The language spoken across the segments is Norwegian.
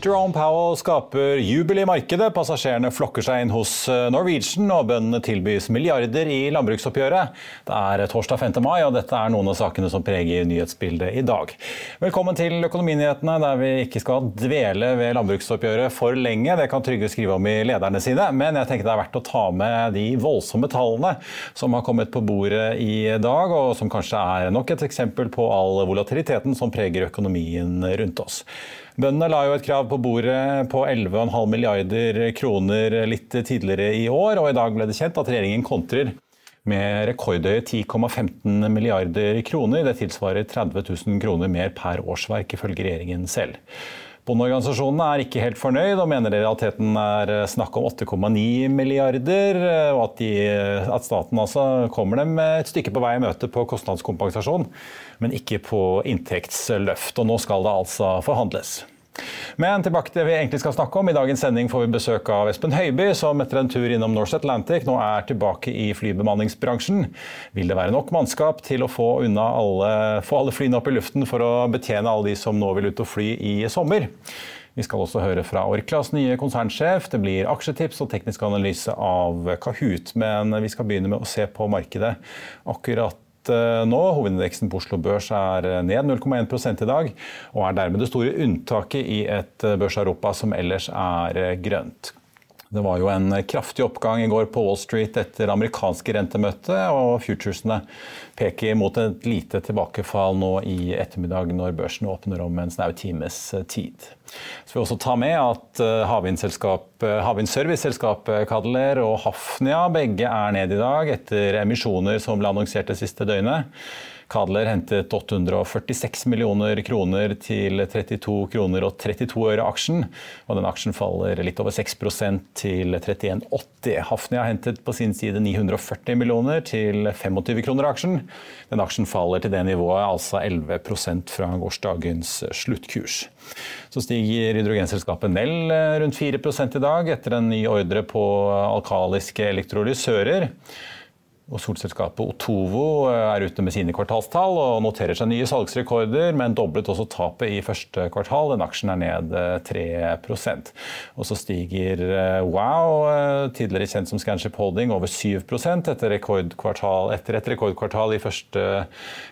Jerome Powell skaper jubel i markedet. Passasjerene flokker seg inn hos eh, Norwegian, og bøndene tilbys milliarder i landbruksoppgjøret. Det er torsdag 5. mai, og dette er noen av sakene som preger nyhetsbildet i dag. Velkommen til Økonominyhetene, der vi ikke skal dvele ved landbruksoppgjøret for lenge. Det kan Trygve skrive om i lederne sine, men jeg tenker det er verdt å ta med de voldsomme tallene som har kommet på bordet i dag, og som kanskje er nok et eksempel på all volatiliteten som preger økonomien rundt oss. Bøndene la jo et krav på bordet på 11,5 milliarder kroner litt tidligere i år, og i dag ble det kjent at regjeringen kontrer med rekordhøye 10,15 milliarder kroner. Det tilsvarer 30 000 kroner mer per årsverk, ifølge regjeringen selv. Bondeorganisasjonene er ikke helt fornøyd og mener i realiteten er snakk om 8,9 milliarder, og at, de, at, staten altså kommer dem et stykke på vei i møte på kostnadskompensasjon, men ikke på inntektsløft. Og nå skal det altså forhandles. Men tilbake til det vi egentlig skal snakke om. I dagens sending får vi besøk av Espen Høiby, som etter en tur innom Norse Atlantic nå er tilbake i flybemanningsbransjen. Vil det være nok mannskap til å få, alle, få alle flyene opp i luften for å betjene alle de som nå vil ut og fly i sommer? Vi skal også høre fra Orklas nye konsernsjef. Det blir aksjetips og teknisk analyse av Kahoot. Men vi skal begynne med å se på markedet akkurat nå. Hovedindeksen på Oslo Børs er eh, ned 0,1% i dag, og er dermed det store unntaket i et eh, børs-Europa som ellers er grønt. Det var jo en kraftig oppgang i går på Wall Street etter amerikanske rentemøte, og futuresene peker mot et lite tilbakefall nå i ettermiddag når børsen åpner om en snau times tid. Så vil også ta med at havvindserviceselskapet Kadler og Hafnia begge er ned i dag etter emisjoner som ble annonsert det siste døgnet. Kadler hentet 846 millioner kroner til 32 kroner og 32 øre aksjen. Og den aksjen faller litt over 6% til 31,80. Hafnia hentet på sin side 940 millioner til 25 kroner aksjen. Den aksjen faller til det nivået, altså 11% fra gårsdagens sluttkurs. Så stiger hydrogenselskapet Nell rundt 4 i dag etter en ny ordre på alkaliske elektrolysører. Og Solselskapet Otovo eh, er ute med sine kvartalstall og noterer seg nye salgsrekorder, men doblet også tapet i første kvartal. Den aksjen er ned 3 eh, Og så stiger eh, Wow, tidligere kjent som Scanship Holding, over 7% etter, etter et rekordkvartal i første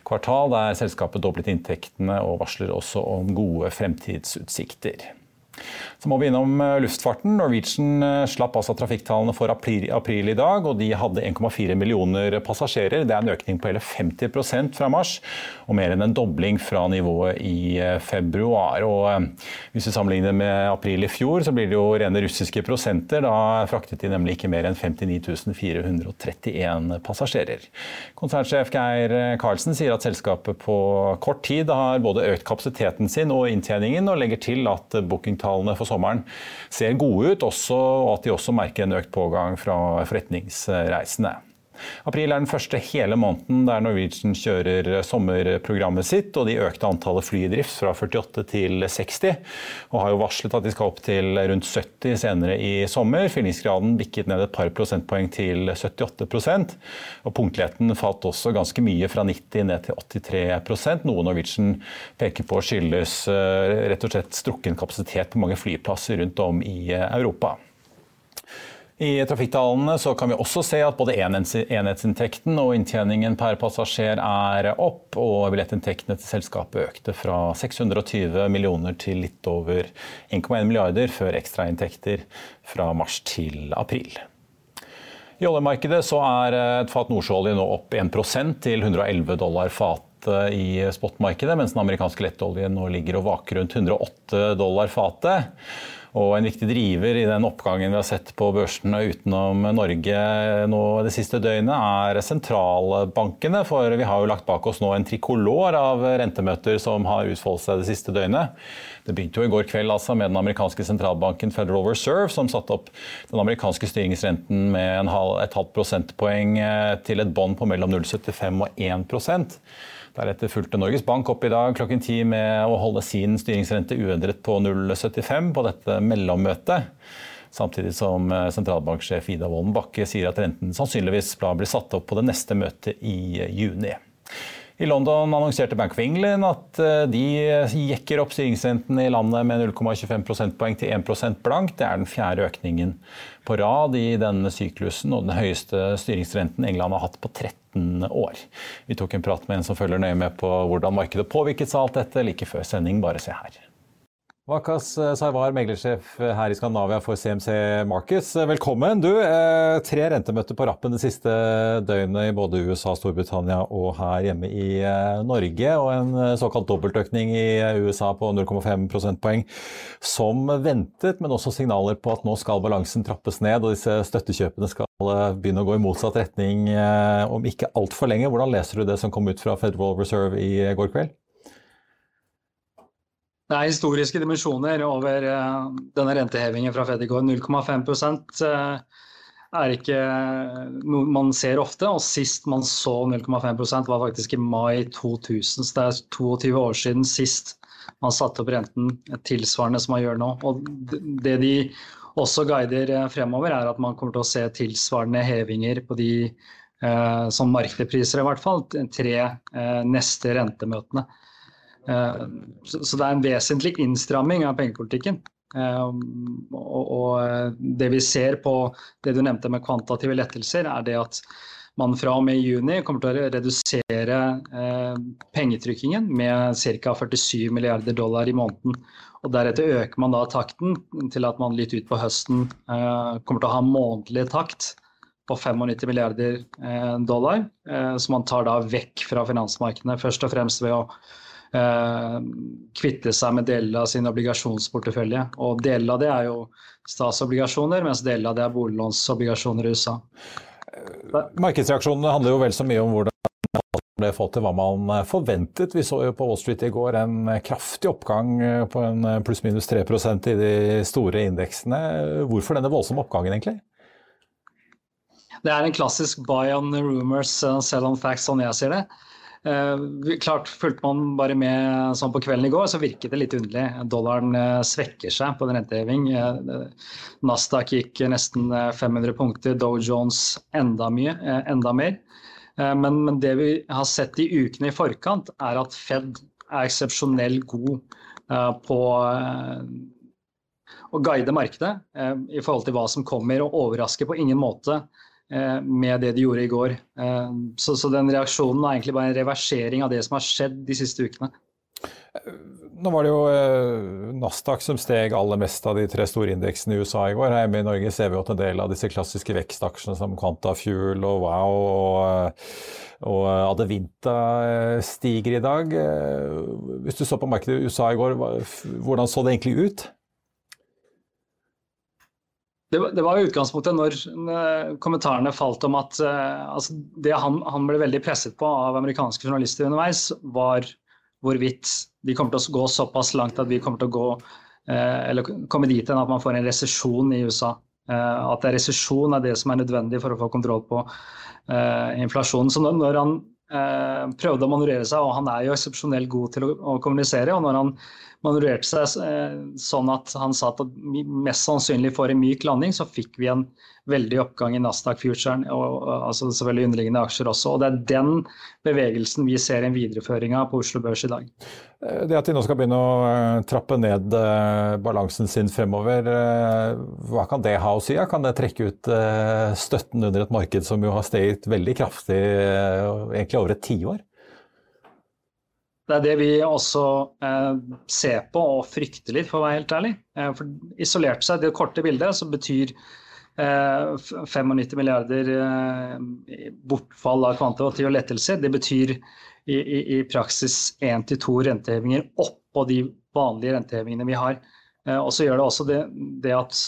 kvartal, der selskapet doblet inntektene og varsler også om gode fremtidsutsikter. Så må vi innom eh, luftfarten. Norwegian eh, slapp altså trafikktallene for april, april, i dag, og de hadde 1,4 millioner passasjerer. Det er en økning på hele 50% fra mars, og mer enn en dobling fra nivået i eh, februar. Og hvis vi sammenligner med april i fjor, så blir det jo rene russiske prosenter. Da fraktet de nemlig ikke mer enn 59 431 passasjerer. Konsernsjef Geir Karlsen sier at selskapet på kort tid har både økt kapasiteten sin og inntjeningen, og legger til at bookingtallene tallene for sommeren ser gode ut, og at de også merker en økt pågang fra forretningsreisende. April er den første hele måneden der Norwegian kjører sommerprogrammet sitt, og de økte antallet fly i drift fra 48 til 60, og har jo varslet at de skal opp til rundt 70 senere i sommer. Fyllingsgraden bikket ned et par prosentpoeng til 78% og punktligheten falt også ganske mye, fra 90 ned til 83% noe Norwegian peker på skyldes eh, rett og slett strukken kapasitet på mange flyplasser rundt om i Europa. I trafikktallene kan vi også se at både enhetsinntekten og inntjeningen per passasjer er opp, og billettinntektene til selskapet økte fra 620 millioner til litt over 1,1 milliarder før ekstrainntekter fra mars til april. I oljemarkedet så er et fat nordsjøolje nå opp 1% til 111 dollar fatet i spotmarkedet, mens den amerikanske lettoljen nå ligger og vaker rundt 108 dollar fatet. Og en viktig driver i den oppgangen vi har sett på børsene utenom Norge nå det siste døgnet, er sentralbankene. For vi har jo lagt bak oss nå en trikolor av rentemøter som har utfoldet seg det siste døgnet. Det begynte jo i går kveld altså med den amerikanske sentralbanken Federal Reserve, som satte opp den amerikanske styringsrenten med halv, et halvt prosentpoeng eh, til et bånd på mellom 0,75 og 1 Deretter fulgte Norges Bank opp i dag klokken ti med å holde sin styringsrente uendret på 0,75 på dette mellommøtet. Samtidig som eh, sentralbanksjef Ida Wolden Bakke sier at renten sannsynligvis blir satt opp på det neste møtet i juni. I London annonserte Bank of England at eh, de jekker opp styringsrenten i landet med 0,25 prosentpoeng til 1% blank. Det er den fjerde økningen på rad i denne syklusen og den høyeste styringsrenten England har hatt på 13 år. Vi tok en prat med en som følger nøye med på hvordan markedet påvirket seg alt dette like før sending. Bare se her. Wakas Saivar, meglersjef her i Skandinavia for CMC Markets. Eh, velkommen. Du, eh, tre rentemøter på rappen det siste døgnet i både USA, Storbritannia og her hjemme i Norge. Og en såkalt dobbeltøkning i USA på 0,5 prosentpoeng som ventet, men også signaler på at nå skal balansen trappes ned og disse støttekjøpene skal begynne å gå i motsatt retning om ikke altfor lenge. Hvordan leser du det som kom ut fra Federal Reserve i går kveld? Det er historiske dimensjoner over uh, denne rentehevingen fra Fed i går. 0,5 uh, er ikke noe man ser ofte. og Sist man så 0,5% var faktisk i mai 2000. Så det er 22 år siden sist man satte opp renten tilsvarende som man gjør nå. Og det de også guider eh, fremover, er at man kommer til å se tilsvarende hevinger på de som markedspriser, i hvert fall, tre neste rentemøtene. Eh, så det er en vesentlig innstramming av pengepolitikken. Eh, og eh, det vi ser på det du nevnte med kvantitative lettelser, er det at man fra og med juni kommer til å redusere pengetrykkingen med ca. 47 milliarder dollar i måneden. Og Deretter øker man da takten til at man litt ut på høsten kommer til å ha månedlig takt på 95 milliarder dollar, som man tar da vekk fra finansmarkedene. Først og fremst ved å eh, kvitte seg med deler av sin obligasjonsportefølje. Og deler av det er jo statsobligasjoner, mens deler av det er boliglånsobligasjoner i USA. Markedsreaksjonene handler jo vel så mye om hvordan ble fått til hva man forventet. Vi så jo på Wall Street i går en kraftig oppgang på en pluss-minus 3% i de store indeksene. Hvorfor denne voldsomme oppgangen, egentlig? Det er en klassisk buy on rumors, sell on facts, sånn jeg sier det. Eh, klart, Fulgte man bare med sånn på kvelden i går, så virket det litt underlig. Dollaren eh, svekker seg på en renteheving. Eh, Nasdaq gikk nesten 500 punkter, Dow Jones enda, mye, enda mer. Men, men, det vi har sett i ukene i forkant, er at Fed er eksepsjonell god på å guide markedet i forhold til hva som kommer, og overrasker på ingen måte med det de gjorde i går. Eh, så, så, den reaksjonen er egentlig bare en reversering av det som har skjedd de siste ukene. Nå var det jo eh, Nasdaq som steg aller mest av de tre store indeksene i USA i går. Hjemme i Norge ser vi at en del av disse klassiske vekstaksjene som Quantafuel og Wow og, og Adevinta stiger i dag. Hvis du så på markedet i USA i går, hvordan så det egentlig ut? Det, var utgangspunktet når kommentarene falt om at uh, altså det han, han, ble veldig presset på av amerikanske journalister underveis, var hvorvidt de kommer til å gå såpass langt at vi kommer til å gå uh, eller komme dit hen at man får en resesjon i USA. Uh, at resesjon er det som er nødvendig for å få kontroll på inflasjonen. Så når, han prøvde å manøvrere seg, og han er jo eksepsjonelt god til å kommunisere, og når han manøvrerte seg eh, sånn at han sa at mest sannsynlig for en myk landing, så fikk vi en veldig oppgang i Nasdaq-futuren, og altså selvfølgelig underliggende aksjer også. og Det er den bevegelsen vi ser en videreføring av på Oslo Børs i dag. Eh, det at de nå skal begynne å eh, trappe ned balansen sin fremover, hva kan det ha å si? Kan det trekke ut støtten under et marked som jo har steget veldig kraftig egentlig over et tiår? Det er det vi også eh, ser på og frykter litt, for å være helt ærlig. Eh, for Isolert seg, det korte bildet, så betyr 95 eh, milliarder bortfall av kvantitative lettelser. Det betyr i, i, i praksis én til to rentehevinger oppå de vanlige rentehevingene vi har. Og så gjør det også det, det at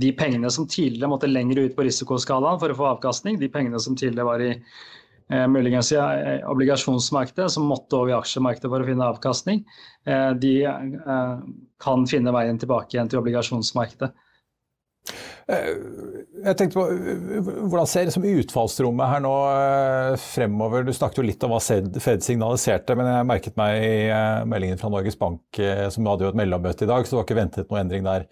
de pengene som tidligere måtte lenger ut på risikoskalaen for å få avkastning, de pengene som tidligere var i muligens i obligasjonsmarkedet, som måtte over i aksjemarkedet for å finne avkastning, de kan finne veien tilbake igjen til obligasjonsmarkedet. Eh, jeg tenkte på, Hvordan ser liksom utfallsrommet her nå eh, fremover? Du snakket jo litt om hva Fed signaliserte, men jeg merket meg i eh, meldingen fra Norges Bank, som hadde jo et mellommøte i dag, så det var ikke ventet noen endring der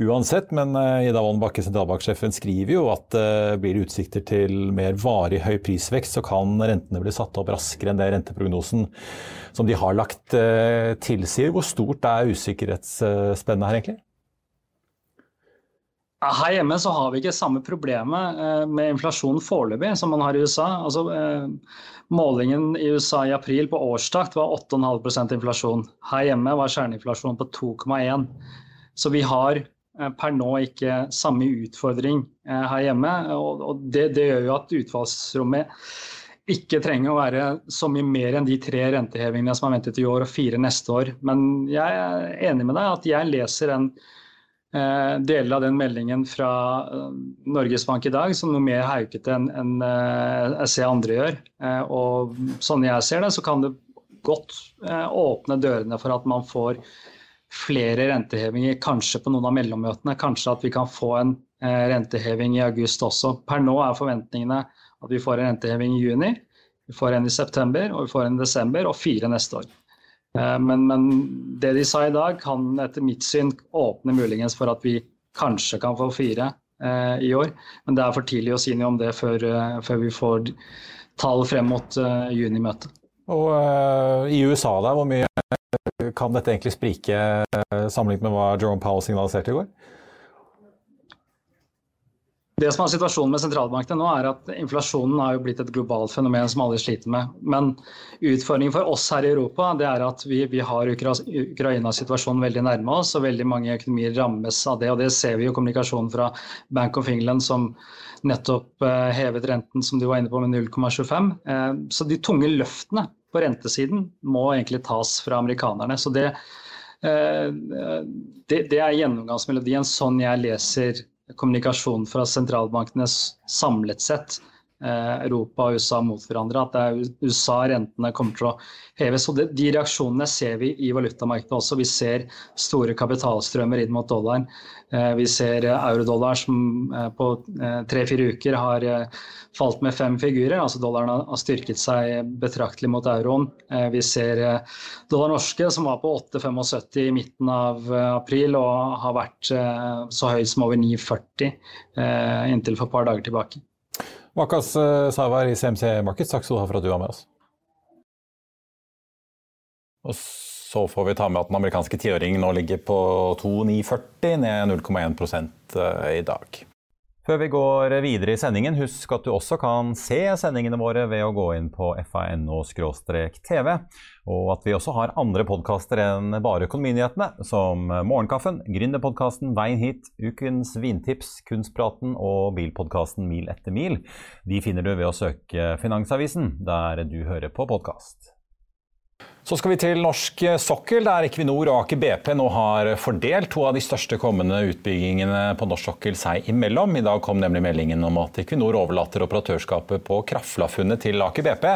uansett. Men Ida Wolden Bakke, sentralbanksjefen, skriver jo at det blir utsikter til mer varig høy prisvekst, så kan rentene bli satt opp raskere enn det renteprognosen som de har lagt tilsier. Hvor stort er usikkerhetsspennet her, egentlig? Her hjemme så har vi ikke samme problemet eh, med inflasjon foreløpig som man har i USA. Altså, eh, målingen i USA i april på årstakt var 8,5 inflasjon. Her hjemme var kjerneinflasjon på 2,1. Så vi har eh, per nå ikke samme utfordring her hjemme. Og det, det gjør jo at utfallsrommet ikke trenger å være så mye mer enn de tre rentehevingene som er ventet i år og fire neste år. Men jeg er enig med deg at jeg leser en deler av den meldingen fra eh, Norges Bank i dag som noe mer haukete enn en, eh, jeg ser andre gjør. Og sånn jeg ser det, så kan det godt åpne dørene for at man får flere rentehevinger, kanskje på noen av mellommøtene. Kanskje at vi kan få en renteheving i august også. Per nå er forventningene at vi får en renteheving i juni, vi får en i september og vi får en i desember og fire neste år. Eh, men, men, det de sa i dag, kan etter mitt syn åpne muligens for at vi kanskje kan få fire eh, i år. Men det er for tidlig å si noe om det før, eh, før vi får tall frem mot eh, junimøtet. Og eh, I USA, da, hvor mye kan dette egentlig sprike uh, sammenlignet med hva Jerome Powell signaliserte i går? Det som er situasjonen med sentralbankene nå, er at inflasjonen har jo blitt et globalt fenomen som alle sliter med. Men utfordringen for oss her i Europa det er at vi, vi har Ukraina-situasjonen veldig nærme oss, og veldig mange økonomier rammes av det. og Det ser vi jo kommunikasjonen fra Bank of England som nettopp eh, hevet renten som du var inne på med 0,25. Eh, så de tunge løftene på rentesiden må egentlig tas fra amerikanerne. så det, eh, det, det er gjennomgangsmelodien sånn jeg leser kommunikasjon fra sentralbankene samlet sett, Europa og USA mot hverandre, at det er USA rentene kommer til å heves. Og De reaksjonene ser vi i valutamarkedet også. Vi ser store kapitalstrømmer inn mot dollaren. Eh, vi ser eurodollar som eh, på tre-fire uker har falt med fem figurer. altså Dollaren har styrket seg betraktelig mot euroen. Vi ser dollar norske som var på 8,75 i midten av april og har vært så høy som over 9,40 inntil for et par dager tilbake. Makas Savar i CMC Markets, takk skal du ha for at du var med oss. Og så får vi ta med at den amerikanske tiåringen nå ligger på 2,940, ned 0,1 eh, i dag. Før vi går videre i sendingen, husk at du også kan se sendingene våre ved å gå inn på fano-tv, og at vi også har andre podkaster enn bare Økonominyhetene, som Morgenkaffen, Gründerpodkasten Veien hit, Ukens vintips, Kunstpraten og bilpodkasten Mil etter mil. De finner du ved å søke Finansavisen, der du hører på podkast. Så skal vi til norsk sokkel, der Equinor og Aker BP nå har fordelt to av de største kommende utbyggingene på norsk sokkel seg imellom. I dag kom nemlig meldingen om at Equinor overlater operatørskapet på Krafla-funnet til Aker BP.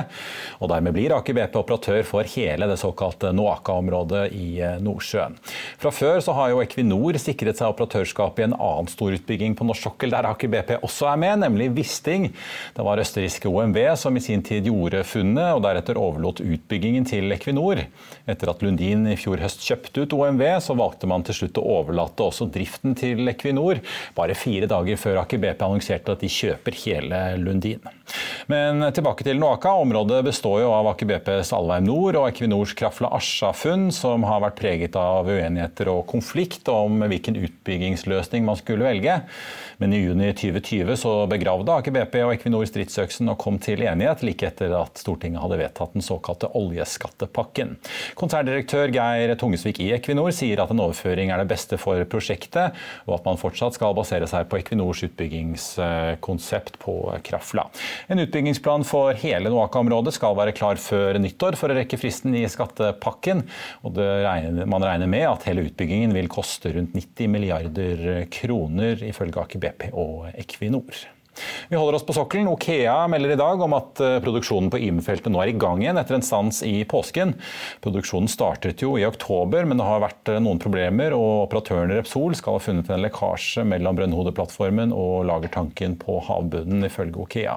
Og dermed blir Aker BP operatør for hele det såkalte Noaka-området i Nordsjøen. Fra før så har jo Equinor sikret seg operatørskap i en annen stor utbygging på norsk sokkel, der Aker BP også er med, nemlig Wisting. Det var østerrikske OMV som i sin tid gjorde funnet, og deretter overlot utbyggingen til Equinor Equinor. Etter at Lundin i fjor høst kjøpte ut OMV, så valgte man til slutt å overlate også driften til Equinor, bare fire dager før Aker BP annonserte at de kjøper hele Lundin. Men tilbake til Noaka. Området består jo av Aker BPs Alvheim Nord og Equinors Krafla Asja-funn, som har vært preget av uenigheter og konflikt om hvilken utbyggingsløsning man skulle velge. Men i juni 2020 så begravde Aker BP og Equinor stridsøksen og kom til enighet like etter at Stortinget hadde vedtatt den såkalte oljeskattepakken. Konserndirektør Geir Tungesvik i Equinor sier at en overføring er det beste for prosjektet, og at man fortsatt skal basere seg på Equinors utbyggingskonsept på Krafla. En utbyggingsplan for hele Noaka-området skal være klar før nyttår for å rekke fristen i skattepakken. og regner, Man regner med at hele utbyggingen vil koste rundt 90 milliarder kroner, ifølge Aker. BP og Equinor. Vi holder oss på sokkelen. Okea melder i dag om at eh, produksjonen på Ime-feltet nå er i gang igjen etter en stans i påsken. Produksjonen startet jo i oktober, men det har vært eh, noen problemer. og Operatøren Repsol skal ha funnet en lekkasje mellom brønnhodeplattformen og lagertanken på havbunnen, ifølge Okea.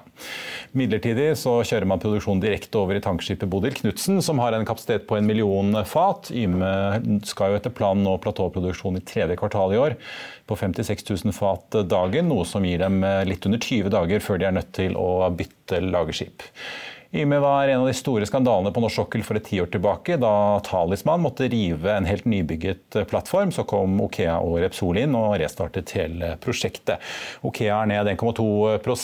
Midlertidig så kjører man produksjonen direkte over i tankskipet Bodil Knutsen, som har en kapasitet på en million fat. Yme skal jo etter planen nå platåproduksjon i tredje kvartal i år på 56 000 fat dagen, noe som gir dem eh, litt under 20 dager før de er nødt til å bytte lagerskip. Yme var en av de store skandalene på norsk sokkel for et tiår tilbake, da Talisman måtte rive en helt nybygget plattform. Så kom Okea og Repsol inn og restartet hele prosjektet. Okea er ned 1,2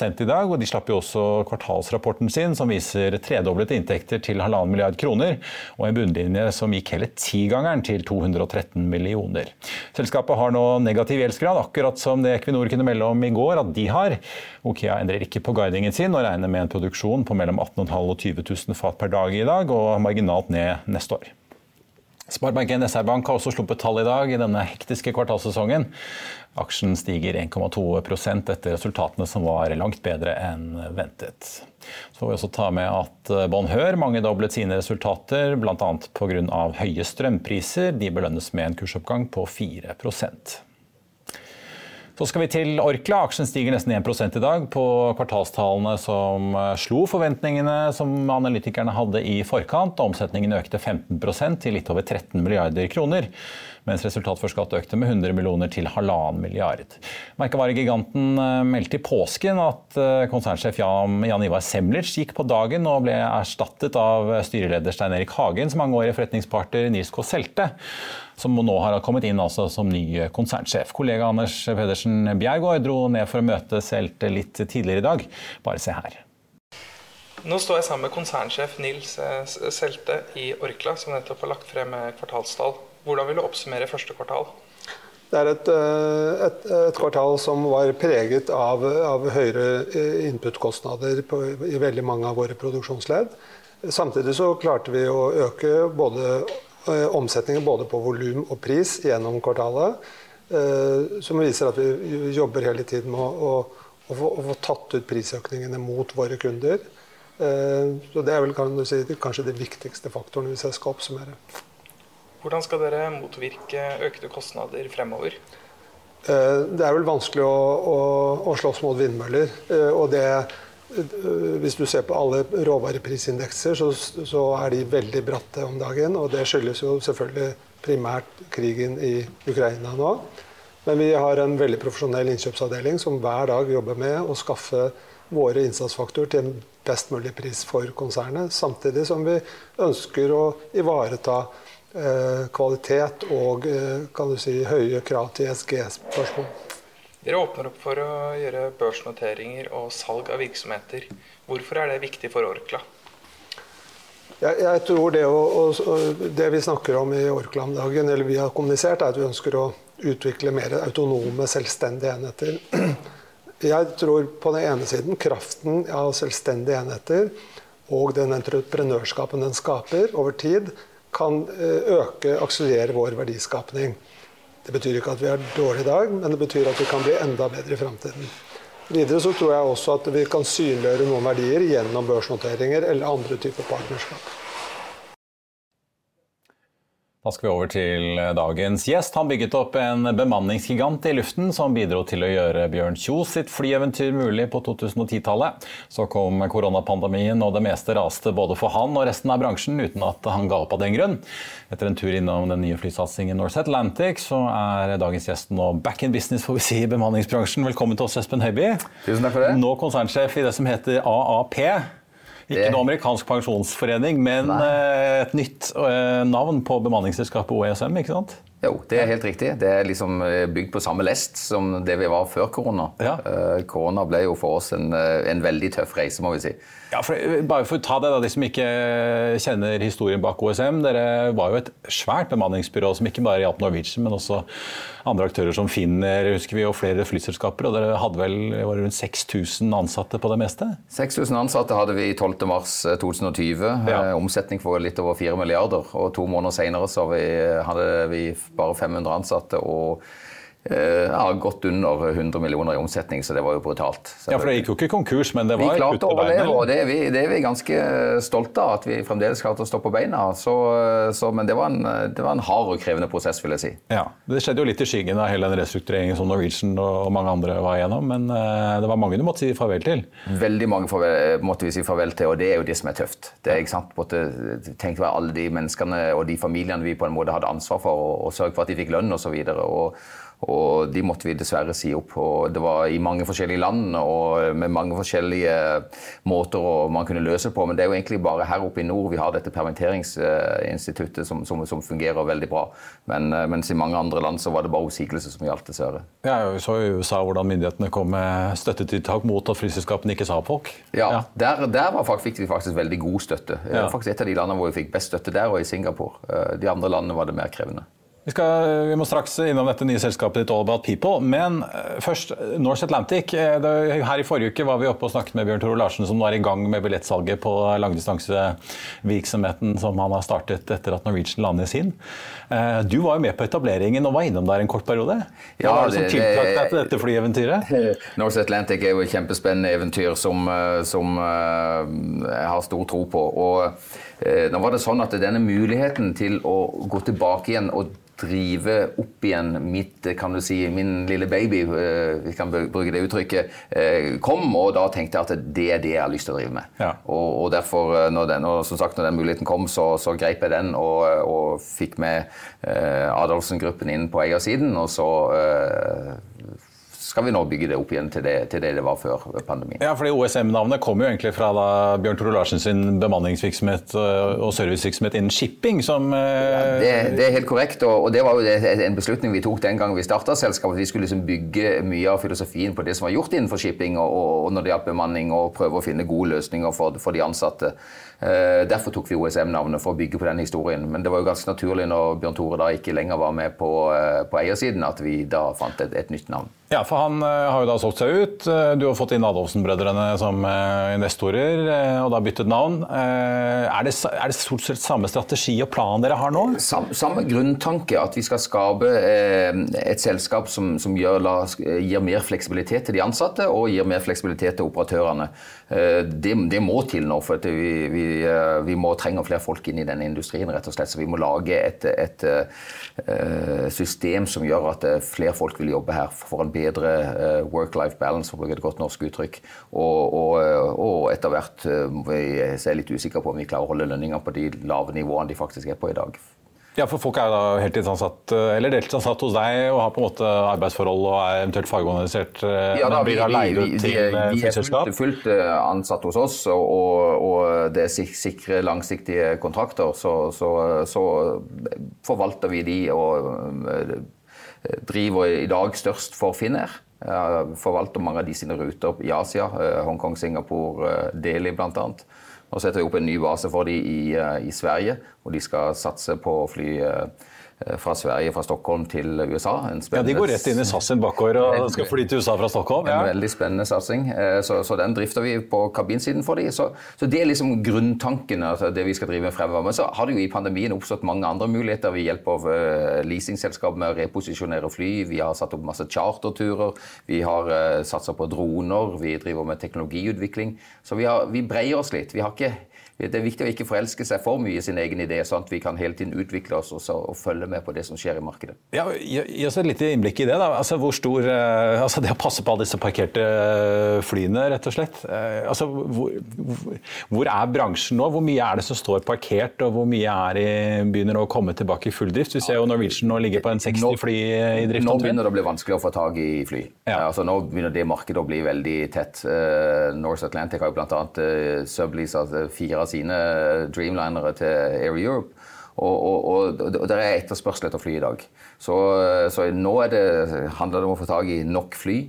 i dag, og de slapp jo også kvartalsrapporten sin, som viser tredoblete inntekter til halvannen milliard kroner, og en bunnlinje som gikk hele tigangeren til 213 millioner. Selskapet har nå negativ gjeldsgrad, akkurat som det Equinor kunne melde om i går at de har. Okea endrer ikke på guidingen sin og regner med en produksjon på mellom 18,5 og 20 000 fat per dag i dag, og marginalt ned neste år. Sparebanken SR-Bank har også sluppet tall i dag i denne hektiske kvartalssesongen. Aksjen stiger 1,2% etter resultatene som var langt bedre enn ventet. Så får vi også ta med at Bonheur mangedoblet sine resultater, bl.a. pga. høye strømpriser. De belønnes med en kursoppgang på 4 så skal vi til Orkla. Aksjen stiger nesten 1 i dag på kvartalstallene som eh, slo forventningene som analytikerne hadde i forkant. Omsetningen økte 15 til litt over 13 milliarder kroner mens resultat for skatt økte med 100 millioner til halvannen milliard. Merkevaregiganten eh, meldte i påsken at eh, konsernsjef Jan, Ivar Semlitsch gikk på dagen og ble erstattet av styreleder Stein Erik Hagens mangeårige forretningspartner Nils K. Selte som nå har kommet inn altså som ny konsernsjef. Kollega Anders Pedersen Bjergård dro ned for å møte Selte litt tidligere i dag. Bare se her. Nå står jeg sammen med konsernsjef Nils eh, Selte i Orkla, som nettopp har lagt frem kvartalstall. Hvordan vil du oppsummere første kvartal? Det er et, eh, et, et, kvartal som var preget av, av høyere input-kostnader i veldig mange av våre produksjonsledd. Samtidig så klarte vi å øke både, eh, omsetningen både på volum og pris gjennom kvartalet. Som viser at vi jobber hele tiden med å, å, å, få, å få tatt ut prisøkningene mot våre kunder. Så det er vel kan si, kanskje de viktigste faktorene hvis jeg skal oppsummere. Hvordan skal dere motvirke økte kostnader fremover? Eh, det er vel vanskelig å, å, å slåss mot vindmøller. Eh, og det, eh, hvis du ser på alle råvareprisindekser, så, så, er de veldig bratte om dagen. Og det skyldes jo selvfølgelig primært krigen i Ukraina nå. Men vi har en veldig profesjonell innkjøpsavdeling som hver dag jobber med å skaffe våre innsatsfaktorer til en best mulig pris for konsernet. Samtidig som vi ønsker å ivareta kvalitet og eh, kan du si, høye krav til ESG-spørsmål. Dere åpner opp for å gjøre børsnoteringer og salg av virksomheter. Hvorfor er det viktig for Orkla? Jeg, jeg tror det, å, det, vi snakker om i Orkla om dagen, eller vi har kommunisert, er at vi ønsker å utvikle mer autonome, selvstendige enheter. Jeg tror på den ene siden kraften av selvstendige enheter og den entreprenørskapen den skaper over tid, kan eh, øke, akselerere vår verdiskapning. Det betyr ikke at vi er dårlige i dag, men det betyr at vi kan bli enda bedre i framtiden. Videre så tror jeg også at vi kan synliggjøre noen verdier gjennom børsnoteringer eller andre typer partnerskap. Da skal vi over til dagens gjest. Han bygget opp en bemanningsgigant i luften som bidro til å gjøre Bjørn Kjos sitt flyeventyr mulig på 2010-tallet. Så kom koronapandemien og det meste raste både for han og resten av bransjen uten at han ga opp av den grunn. Etter en tur innom den nye flysatsingen North Atlantic, så er dagens gjest nå back in business får vi si, i bemanningsbransjen. Velkommen til oss, Espen Høiby. Tusen takk for det. Nå konsernsjef i det som heter AAP. Ikke noe amerikansk pensjonsforening, men Nei. Eh, et nytt eh, navn på bemanningsselskapet OESM, ikke sant? Jo, det er helt riktig. Det er liksom eh, bygd på samme lest som det vi var før korona. Ja. Korona ble jo for oss en, en veldig tøff reise, må vi si. Ja, for, bare for å ta det, da, De som ikke kjenner historien bak OSM. Dere var jo et svært bemanningsbyrå som ikke bare hjalp Norwegian, men også andre aktører som Finner husker vi, og flere flyselskaper. og Dere hadde vel var rundt 6000 ansatte på det meste? 6000 ansatte hadde vi 12.3.2020. Eh, ja. Eh, omsetning for litt over 4 milliarder. og To måneder senere så hadde vi bare 500 ansatte. og ja, godt under 100 millioner i omsetning, så det var jo brutalt. Så ja, For det gikk jo ikke konkurs, men det var Vi klarte å overleve, og det er, vi, det er, vi, ganske stolte av. At vi fremdeles klarte å stå på beina. Så, så, men det var, en, det var, en, hard og krevende prosess, vil jeg si. Ja, Det skjedde jo litt i skyggen av hele den restruktureringen som Norwegian og mange andre var igjennom, men eh, det var mange du måtte si farvel til? Veldig mange farvel, måtte vi si farvel til, og det er jo det som er tøft. Det er, ikke sant, måtte, Tenk på alle de menneskene og de familiene vi på en måte hadde ansvar for, og, og sørge for at de fikk lønn osv. Og de måtte vi dessverre si opp. og Det var i mange forskjellige land og med mange forskjellige måter man kunne løse det på. Men det er jo egentlig bare her oppe i nord vi har dette permitteringsinstituttet som, som, som fungerer veldig bra. Men, mens i mange andre land så var det bare oppsigelse som gjaldt, dessverre. Ja, vi så i USA hvordan myndighetene kom med støttetiltak mot at flyselskapene ikke sa opp Ja, ja. Der, der var, fikk vi faktisk veldig god støtte. Ja. Faktisk et av de landene hvor vi fikk best støtte der, og i Singapore. Eh, de andre landene var det mer krevende. Vi, skal, vi, må straks innom dette nye selskapet ditt All About People. Men eh, først Norse Atlantic. Eh, her i forrige uke var vi oppe og snakket med Bjørn Tore Larsen, som var i gang med billettsalget på langdistansevirksomheten som han har startet etter at Norwegian landet sin. Eh, du var jo med på etableringen og var innom der en kort periode. Hva var det som tiltrakk deg til dette flyeventyret? Norse Atlantic er jo et kjempespennende eventyr som, som jeg har stor tro på. Og nå var det sånn at denne muligheten til å gå tilbake igjen og drive opp igjen mitt, kan du si, min lille baby, eh, vi kan bruke det uttrykket, eh, kom. Og da tenkte jeg at det er det jeg har lyst til å drive med. Ja. Og, og, derfor, eh, når den, og som sagt, når den muligheten kom, så, så greip jeg den og, og fikk med Adolfsen-gruppen inn på eiersiden. Og så skal vi nå bygge det opp igjen til det til det, det var før pandemien. Ja, fordi OSM-navnet kommer jo egentlig fra da Bjørn Tore Larsen sin bemanningsvirksomhet øh, og servicevirksomhet innen shipping, som øh, ja, det, det, er helt korrekt, og, og det var jo en beslutning vi tok den gang vi starta selskapet. Vi skulle liksom bygge mye av filosofien på det som var gjort innenfor shipping og, og når det gjaldt bemanning, og prøve å finne gode løsninger for, for de ansatte. Uh, derfor tok vi OSM-navnet for å bygge på den historien. Men det var jo ganske naturlig når Bjørn Tore da ikke lenger var med på, uh, på eiersiden, at vi da fant et, et nytt navn. Ja, for han uh, har jo da solgt seg ut. Du har fått inn Adolfsen-brødrene som investorer, og da byttet navn. Er det, er det, stort sett samme strategi og plan dere har nå? Sam, samme grunntanke, at vi skal skape et selskap som, som gjør, la, gir mer fleksibilitet til de ansatte og gir mer fleksibilitet til operatørene. Det, det må til nå. for vi, vi Eh, vi, må trenge flere folk inn i denne industrien, rett og slett. Så vi må lage et, et, et eh, system som gjør at eh, flere folk vil jobbe her for en bedre work-life balance, for å bruke et godt norsk uttrykk. Og, og, og etter hvert er jeg litt usikker på om vi klarer å holde lønninger på de lave nivåene de faktisk er på i dag. Ja, for Folk er da heltidsansatt eller deltidsansatt hos deg og har på en måte arbeidsforhold og er eventuelt fagorganisert? Eh, ja, da, vi, vi, flyselskap? Vi er fullt, fullt eh, ansatt hos oss, og, og det er sikre, langsiktige kontrakter. Så, så, så, forvalter vi de og eh, driver i dag størst for Finnair. Forvalter mange av de sine ruter i Asia, Hongkong, Singapore, Delhi bl.a. Nå setter vi opp en ny base for dem i, i, Sverige, hvor de skal satse på å fly fra Sverige, fra Stockholm til USA. ja, De går rett inn i SAS sin bakgård og skal fly til USA fra Stockholm? Ja. En veldig spennende satsing. Så, så, den drifter vi på kabinsiden for de. Så, så, det er liksom grunntanken, altså det vi skal drive med fremover. Men så har det jo i pandemien oppstått mange andre muligheter hjelp av leasingselskap med å reposisjonere fly. Vi har satt opp masse charterturer. Vi har satsa på droner. Vi driver med teknologiutvikling. Så vi, har, vi breier oss litt. Vi har ikke det er viktig å ikke forelske seg for mye i sin egen idé, sånn at vi kan hele tiden utvikle oss og, og følge med på det som skjer i markedet. Ja, Gi oss et lite innblikk i det. da. Altså, hvor stor, eh, altså Det å passe på alle disse parkerte eh, flyene, rett og slett. Eh, altså, hvor, hvor, er bransjen nå? Hvor mye er det som står parkert, og hvor mye er i, begynner å komme tilbake i full drift? Vi ser jo Norwegian nå ligger på en 60 fly i drift. Nå begynner det å bli vanskelig å få tak i fly. Ja. Altså, nå begynner det markedet å bli veldig tett. North Atlantic har jo bl.a. Uh, subleasa fire sine Dreamlinere til Air Europe. Og, og, og, og det er etterspørsel etter fly i dag. Så, så nå det, handler det om å få tak i nok fly.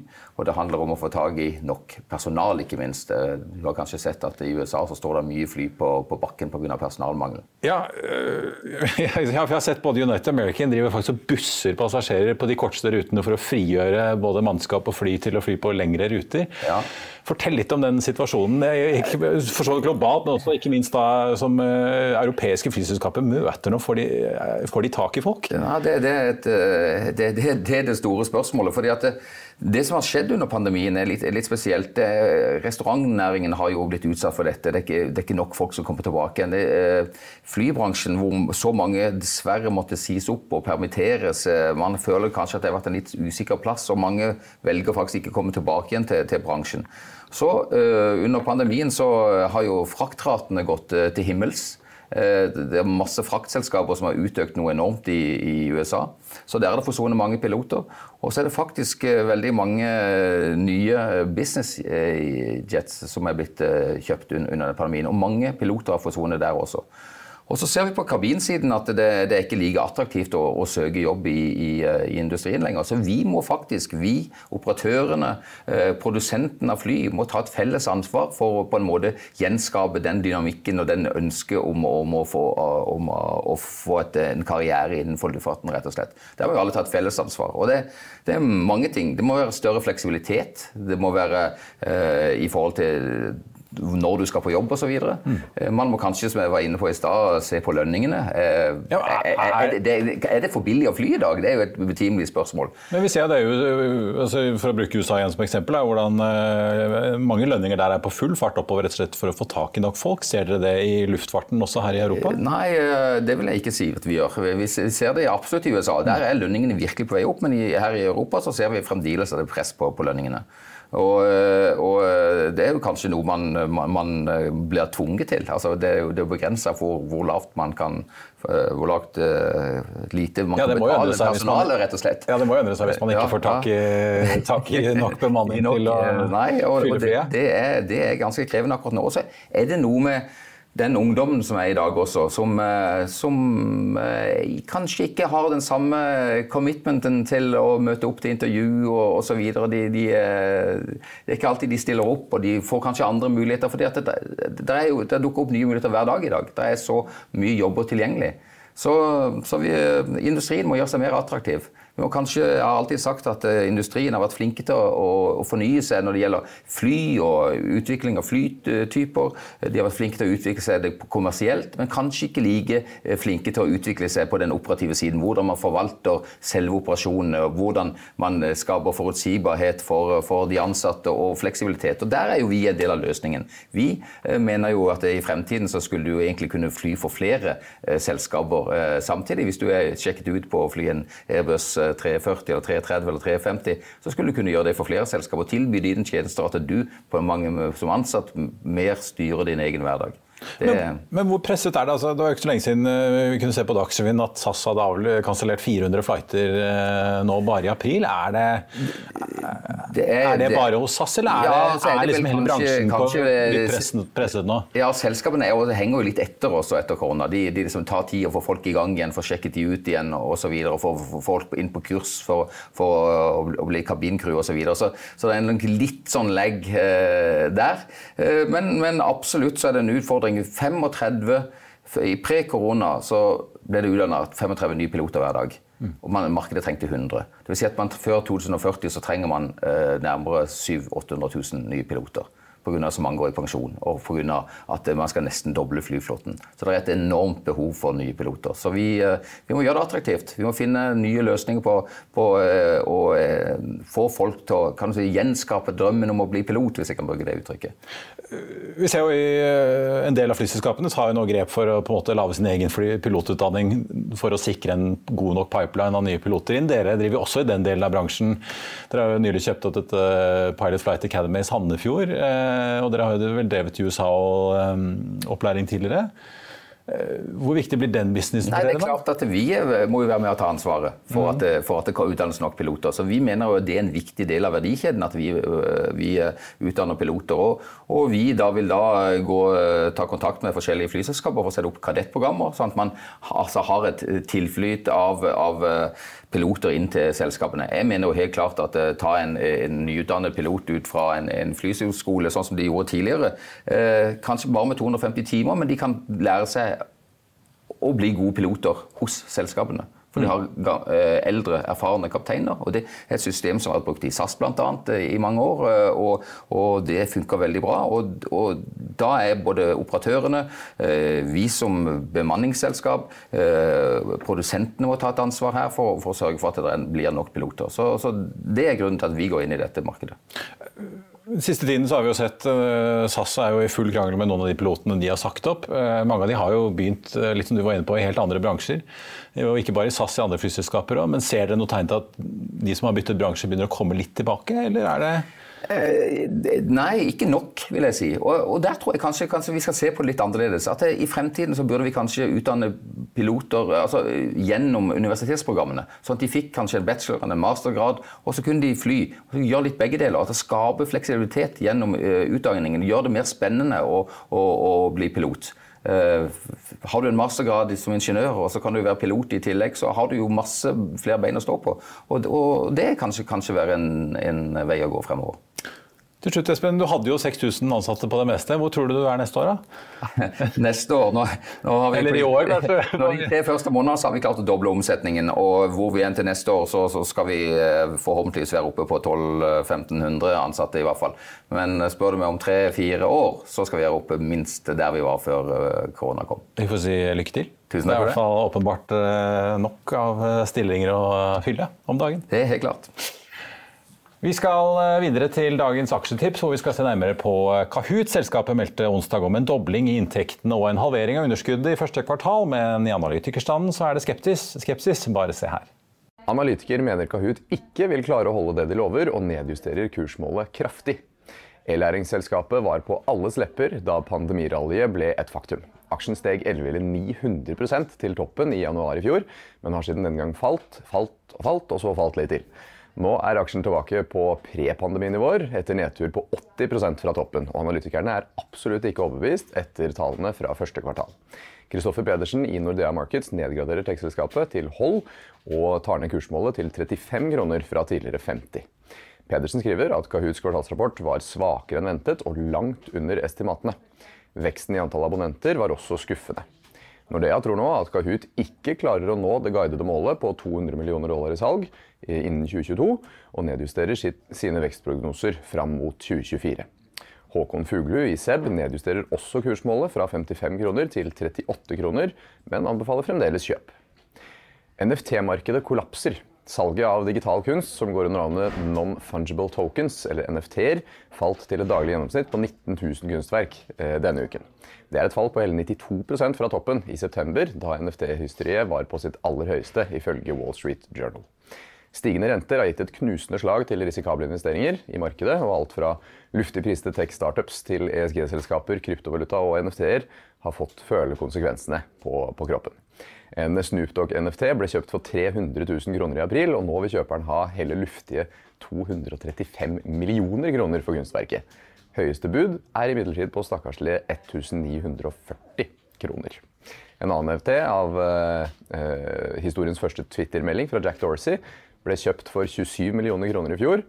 Og det handler om å få tak i nok personal, ikke minst. Eh, du har kanskje sett at i USA så står det mye fly på, på bakken pga. personalmangel. Ja, øh, jeg har sett både United American driver faktisk og busser passasjerer på de korteste rutene for å frigjøre både mannskap og fly til å fly på lengre ruter. Ja. Fortell litt om den situasjonen. Ikke for så globalt, men også ikke minst da som uh, europeiske flyselskaper møter nå. Får de, får de tak i folk? Ja, det, det, er et, det, det, det, er det store spørsmålet. fordi at det, det som har skjedd under pandemien, er litt, er litt spesielt. Restaurantnæringen har jo blitt utsatt for dette. Det er ikke, det er ikke nok folk som kommer tilbake igjen. Eh, flybransjen, hvor så mange dessverre måtte sies opp og permitteres. Eh, man føler kanskje at det har vært en litt usikker plass, og mange velger faktisk ikke å komme tilbake igjen til, til bransjen. Så uh, Under pandemien så har jo fraktratene gått uh, til himmels. Eh, det er masse fraktselskaper som har utøkt noe enormt i, i USA. Så der er det forsvunnet mange piloter. Og så er det faktisk eh, veldig mange eh, nye business jets som er blitt kjøpt under pandemien. Og mange piloter har forsvunnet der også. Og så ser vi på kabinsiden at det, det er ikke like attraktivt å, å søke jobb i, i, i, industrien lenger. Så vi må faktisk, vi operatørene, eh, produsenten av fly, må ta et felles ansvar for å på en måte gjenskape den dynamikken og den ønsket om, om, å få, om å få et, en karriere innenfor luftfarten, rett og slett. Der må vi alle ta et felles ansvar. Og det, det, er mange ting. Det må være større fleksibilitet. Det må være eh, i forhold til når du skal på jobb osv. Mm. Eh, man må kanskje, som jeg var inne på i sted, se på lønningene. Eh, ja, er, er, det, er, det, for billig å fly i dag? Det er jo et betimelig spørsmål. Men vi ser det jo, altså For å bruke USA igjen som eksempel, er hvordan uh, mange lønninger der er på full fart oppover rett og slett for å få tak i nok folk. Ser dere det i luftfarten også her i Europa? Nei, det vil jeg ikke si at vi gjør. Vi ser det absolutt i USA. Der er lønningene virkelig på vei opp, men her i Europa så ser vi fremdeles at det er press på, på lønningene. Og, eh, og, eh, det er jo kanskje noe man, man, man eh, blir tvunget til. Altså det er jo, det begrensa for hvor lavt man kan hvor lavt lite man ja, kan betale personalet, rett og slett. Ja, det må jo endre seg hvis man ikke får tak i, tak i nok bemanning nok, til å nei, og, fylle flyet. Det, det, er, det er ganske krevende akkurat nå. Så er det noe med den ungdommen som er i dag også, som, eh, som eh, kanskje ikke har den samme commitmenten til å møte opp til intervju og osv. De, de, eh, det er ikke alltid de stiller opp, og de får kanskje andre muligheter. For det, det, det dukker opp nye muligheter hver dag i dag. Det er så mye jobber tilgjengelig. Så, så vi, industrien må gjøre seg mer attraktiv. Må kanskje, Jeg har alltid sagt at eh, industrien har vært flinke til å, å, fornye seg når det gjelder fly og utvikling av flytyper. De har vært flinke til å utvikle seg kommersielt, men kanskje ikke like eh, flinke til å utvikle seg på den operative siden. Hvordan man forvalter selve operasjonene, og hvordan man eh, skaper forutsigbarhet for, for, de ansatte og fleksibilitet. Og Der er jo vi en del av løsningen. Vi mener jo at i fremtiden så skulle du egentlig kunne fly for flere selskaper samtidig. Hvis du er sjekket ut på å fly en Airbus 340 eller 330 eller 350, så skulle du kunne gjøre det for flere selskaper. Tilby dine tjenester at du mange som ansatt mer styrer din egen hverdag. Men, men, hvor presset er det? Altså, det var ikke så lenge siden eh, vi kunne se på Dagsrevyen at SAS hadde kansellert 400 flighter eh, nå bare i april. Er det, det er, er det, bare hos SAS, eller er, ja, det, er, er liksom hele bransjen kanskje, på, litt presset, presset, nå? Ja, selskapene er, henger jo litt etter også etter korona. De, de liksom tar tid å få folk i gang igjen, få sjekket de ut igjen osv. Få folk inn på kurs for, for å, bli kabincrew osv. Så, videre. så Så det er en litt sånn legg eh, der. Eh, men, men absolutt så er det en utfordring utfordring. 35 I pre-korona så ble det utdanna 35 nye piloter hver dag. Mm. Og man, markedet trengte 100. Det vil si at man, Før 2040 så trenger man eh, nærmere 700 800 000 nye piloter pga. så mange går i pensjon, og pga. at man skal nesten doble flyflåten. Så det er et enormt behov for nye piloter. Så vi, eh, vi må gjøre det attraktivt. Vi må finne nye løsninger på, på eh, å eh, få folk til å si, gjenskape drømmen om å bli pilot, hvis jeg kan bruke det uttrykket. Vi ser jo i En del av flyselskapene tar jo nå grep for å på en måte lage sin egen pilotutdanning for å sikre en god nok pipeline av nye piloter inn. Dere driver også i den delen av bransjen. Dere har jo nylig kjøpt opp et Pilot Flight Academy i Sandefjord. Eh, og dere har jo vel drevet i USA og um, opplæring tidligere. Eh, hvor viktig blir den businessen for dere? Det er klart at Vi må jo være med å ta ansvaret for, mm. at, for at det utdannes nok piloter. Så Vi mener jo det er en viktig del av verdikjeden at vi, vi utdanner piloter. Og, og, vi da vil da gå, ta kontakt med forskjellige flyselskaper for å sette opp kadettprogrammer, sånn at man altså, har et tilflyt av, av piloter inn til selskapene. Jeg mener jo helt klart at uh, ta en, en, nyutdannet pilot ut fra en, en flyskole, sånn som de gjorde tidligere, uh, kanskje bare med 250 timer, men de kan lære seg å bli gode piloter hos selskapene. For de har eh, eldre, erfarne kapteiner. og Det er et system som har vært brukt i SAS annet, eh, i mange år, eh, og, og det funker veldig bra. Og, og, Da er både operatørene, vi som bemanningsselskap, produsentene må ta et ansvar her for, for å sørge for at det blir nok piloter. Så, så Det er grunnen til at vi går inn i dette markedet. Siste tiden så har vi jo sett SAS er jo i full krangel med noen av de pilotene de har sagt opp. Mange av de har jo begynt litt som du var inne på, i helt andre bransjer og ikke bare i SAS, i andre flyselskaper òg. Men ser dere noe tegn til at de som har byttet bransje, begynner å komme litt tilbake, eller er det Eh, nei, ikke nok, vil jeg si. Og, og der tror jeg kanskje, kanskje, vi skal se på det litt annerledes. At det, I fremtiden så burde vi kanskje utdanne piloter altså, gjennom universitetsprogrammene. Sånn at de fikk kanskje en bachelor eller en mastergrad, og så kunne de fly. og Gjøre litt begge deler. At det skaper fleksibilitet gjennom uh, utdanningen. Gjør det mer spennende å, å, å bli pilot. Uh, har du en mastergrad som ingeniør, og så kan du være pilot i tillegg, så har du jo masse flere bein å stå på. Og det kan kanskje, kanskje være en, en vei å gå fremover. Til slutt, Espen, Du hadde jo 6000 ansatte på det meste. Hvor tror du du er neste år? da? neste år? Nå, nå har vi, Eller i år, kanskje? de tre første månedene så har vi klart å doble omsetningen. Og hvor vi er til neste år, så, så skal vi eh, forhåpentligvis være oppe på 1200-1500 ansatte i hvert fall. Men eh, spør du meg om tre-fire år, så skal vi være oppe minst der vi var før eh, korona kom. Vi får si lykke til. Tusen takk for det. det er i hvert fall åpenbart nok av stillinger å fylle om dagen. Det er helt klart. Vi skal eh, videre til dagens aksjetips, hvor vi skal se nærmere på eh, Kahoot. Selskapet meldte onsdag om en dobling i inntektene og en halvering av underskuddet i første kvartal, men i analytikerstanden så er det skeptis. skepsis. Bare se her. Analytiker mener Kahoot ikke vil klare å holde det de lover, og nedjusterer kursmålet kraftig. E-læringsselskapet var på alles lepper da pandemirallyet ble et faktum. Aksjen steg 11 eller 900% til toppen i januar i fjor, men har siden den gang falt, falt og falt, og så falt litt til. Nå er aksjen tilbake på pre-pandeminivåer etter nedtur på 80% fra toppen. Og analytikerne er absolutt ikke overbevist etter tallene fra første kvartal. Kristoffer Pedersen i Nordea Markets nedgraderer tekstselskapet til hold og tar ned kursmålet til 35 kroner fra tidligere 50. Pedersen skriver at Kahoots kvartalsrapport var svakere enn ventet og langt under estimatene. Veksten i antall abonnenter var også skuffende. Nordea tror nå at Kahoot ikke klarer å nå det guidede målet på 200 millioner dollar i salg innen 2022, og nedjusterer sitt, sine vekstprognoser fram mot 2024. Håkon Fuglu i SEB nedjusterer også kursmålet fra 55 kroner til 38 kroner, men anbefaler fremdeles kjøp. NFT-markedet kollapser. Salget av digital kunst, som går under navnet Non-Fungible Tokens, eller NFT-er, falt til et daglig gjennomsnitt på 19 000 kunstverk eh, denne uken. Det er et fall på hele 92% fra toppen i september, da NFT-hysteriet var på sitt aller høyeste, ifølge Wall Street Journal. Stigende renter har gitt et knusende slag til risikable investeringer i markedet, og alt fra luftig priste tech-startups til ESG-selskaper, kryptovaluta og NFT-er har fått føle konsekvensene på, på kroppen. En Snoop Dogg-NFT ble kjøpt for 300 000 kroner i april, og nå vil kjøperen ha hele luftige 235 millioner kroner for kunstverket. Høyeste bud er imidlertid på stakkarslige 1940 kroner. En annen NFT av eh, historiens første Twitter-melding fra Jack Dorsey ble kjøpt for 27 millioner kroner i fjor.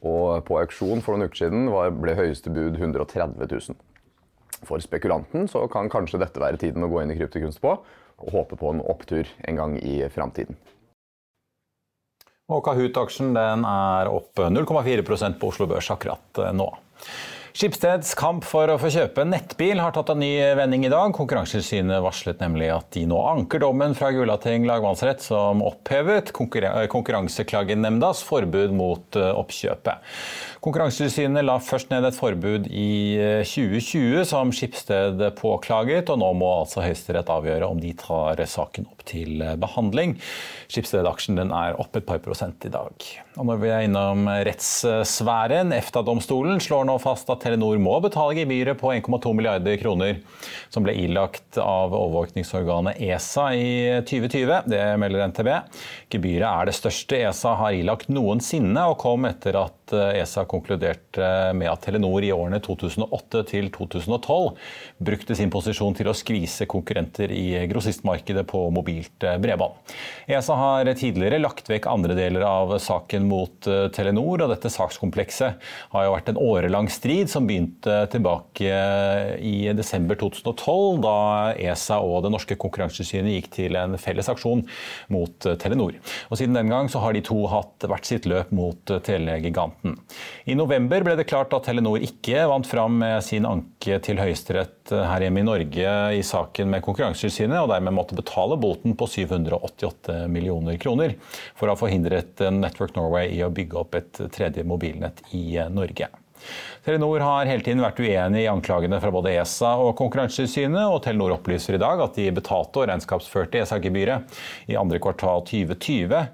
Og på auksjon for noen uker siden var, ble høyeste bud 130 000. For spekulanten kan kanskje dette være tiden å gå inn i kryptokunst på, og håpe på en opptur en gang i framtiden. Kahoot-aksjen er opp 0,4 på Oslo Børs akkurat nå. Skipsteds kamp for å få kjøpe nettbil har tatt en ny vending i dag. Konkurransetilsynet varslet nemlig at de nå anker dommen fra Gulating lagmannsrett som opphevet Konkurranseklagenemndas forbud mot eh, oppkjøpet. Konkurransetilsynet la først ned et forbud i 2020 eh, som Skipsted påklaget, og nå må altså Høyesterett avgjøre om de tar saken opp til eh, behandling. Skipsted-aksjen er opp et par prosent i dag. Og når vi er innom rettssfæren, EFTA-domstolen slår nå fast at Telenor må betale gebyret på 1,2 milliarder kroner som ble ilagt av overvåkningsorganet ESA i 2020. Det melder NTB. Gebyret er det største ESA har ilagt noensinne, og kom etter at ESA konkluderte med at Telenor i årene 2008 til 2012 brukte sin posisjon til å skvise konkurrenter i grossistmarkedet på mobilt bredbånd. ESA har tidligere lagt vekk andre deler av saken mot Telenor, og dette sakskomplekset har jo vært en årelang strid som begynte tilbake i desember 2012, da ESA og det norske konkurransetilsynet gikk til en felles aksjon mot Telenor. Og Siden den gang har de to hatt hvert sitt løp mot telegiganten. I november ble det klart at Telenor ikke vant fram med sin anke til Høyesterett her hjemme i Norge i saken med Konkurransetilsynet, og dermed måtte betale boten på 788 millioner kroner for å ha forhindret Network Norway i å bygge opp et tredje mobilnett i Norge. Telenor har hele tiden vært uenig i anklagene fra både ESA og Konkurransetilsynet, og Telenor opplyser i dag at de betalte og regnskapsførte ESA-gebyret i andre kvartal 2020.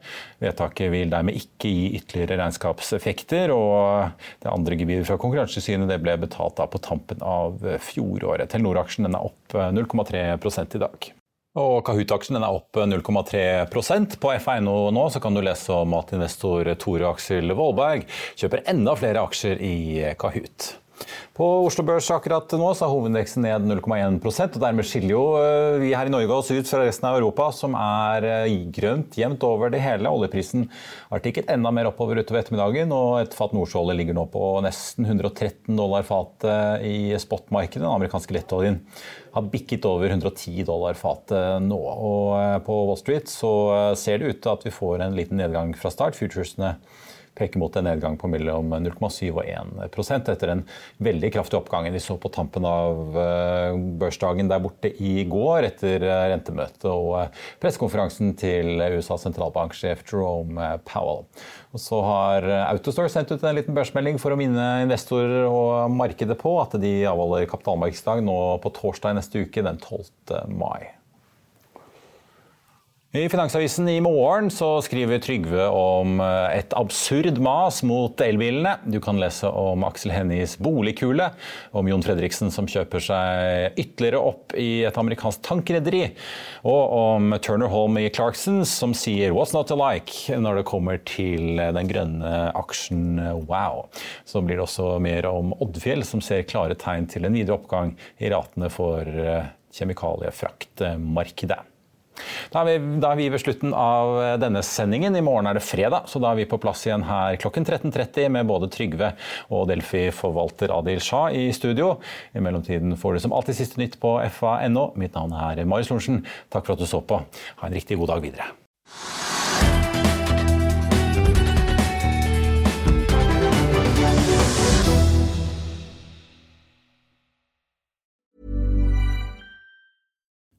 Vedtaket vil dermed ikke gi ytterligere regnskapseffekter, og det andre gebyret fra Konkurransetilsynet ble betalt på tampen av fjoråret. Telenor-aksjen er opp 0,3 i dag. Og Kahoot-aksjen er opp 0,3% På FA.no nå kan du lese om at investor Tore Aksel Vollberg kjøper enda flere aksjer i Kahoot. På Oslo Børs akkurat nå så er hovedindeksen ned 0,1% og dermed skiller jo eh, vi her i Norge oss ut fra resten av Europa, som er eh, grønt jevnt over det hele. Oljeprisen har tikket enda mer oppover utover ettermiddagen, og et fat nordsjøolje ligger nå på nesten 113 dollar fatet i spotmarkedet. Den amerikanske lettoljen har bikket over 110 dollar fatet nå. Og eh, på Wall Street så ser det ut til at vi får en liten nedgang fra start. Futuresene peker mot en nedgang på mellom 0,7 og 1% etter en veldig kraftig oppgang vi så på tampen av eh, børsdagen der borte i går etter eh, rentemøtet og eh, pressekonferansen til USAs sentralbanksjef Jerome Powell. Og så har Autostore sendt ut en liten børsmelding for å minne investorer og markedet på at de avholder kapitalmarkedsdag nå på torsdag neste uke, den 12. mai. I Finansavisen i morgen så skriver Trygve om eh, et absurd mas mot elbilene. Du kan lese om Aksel Hennies boligkule, om Jon Fredriksen som kjøper seg ytterligere opp i et amerikansk tankrederi, og om Turner Holm i Clarksons som sier 'what's not to like' når det kommer til den grønne aksjen Wow. Så blir det også mer om Oddfjell som ser klare tegn til en videre oppgang i ratene for eh, kjemikaliefraktmarkedet. Da er, vi, da er, vi, ved slutten av denne sendingen. I morgen er det fredag, så da er vi på plass igjen her klokken 13.30 med både Trygve og Delfi-forvalter Adil Shah i studio. I mellomtiden får du som alltid siste nytt på fa.no. Mitt navn er Marius Lorentzen. Takk for at du så på. Ha en riktig god dag videre.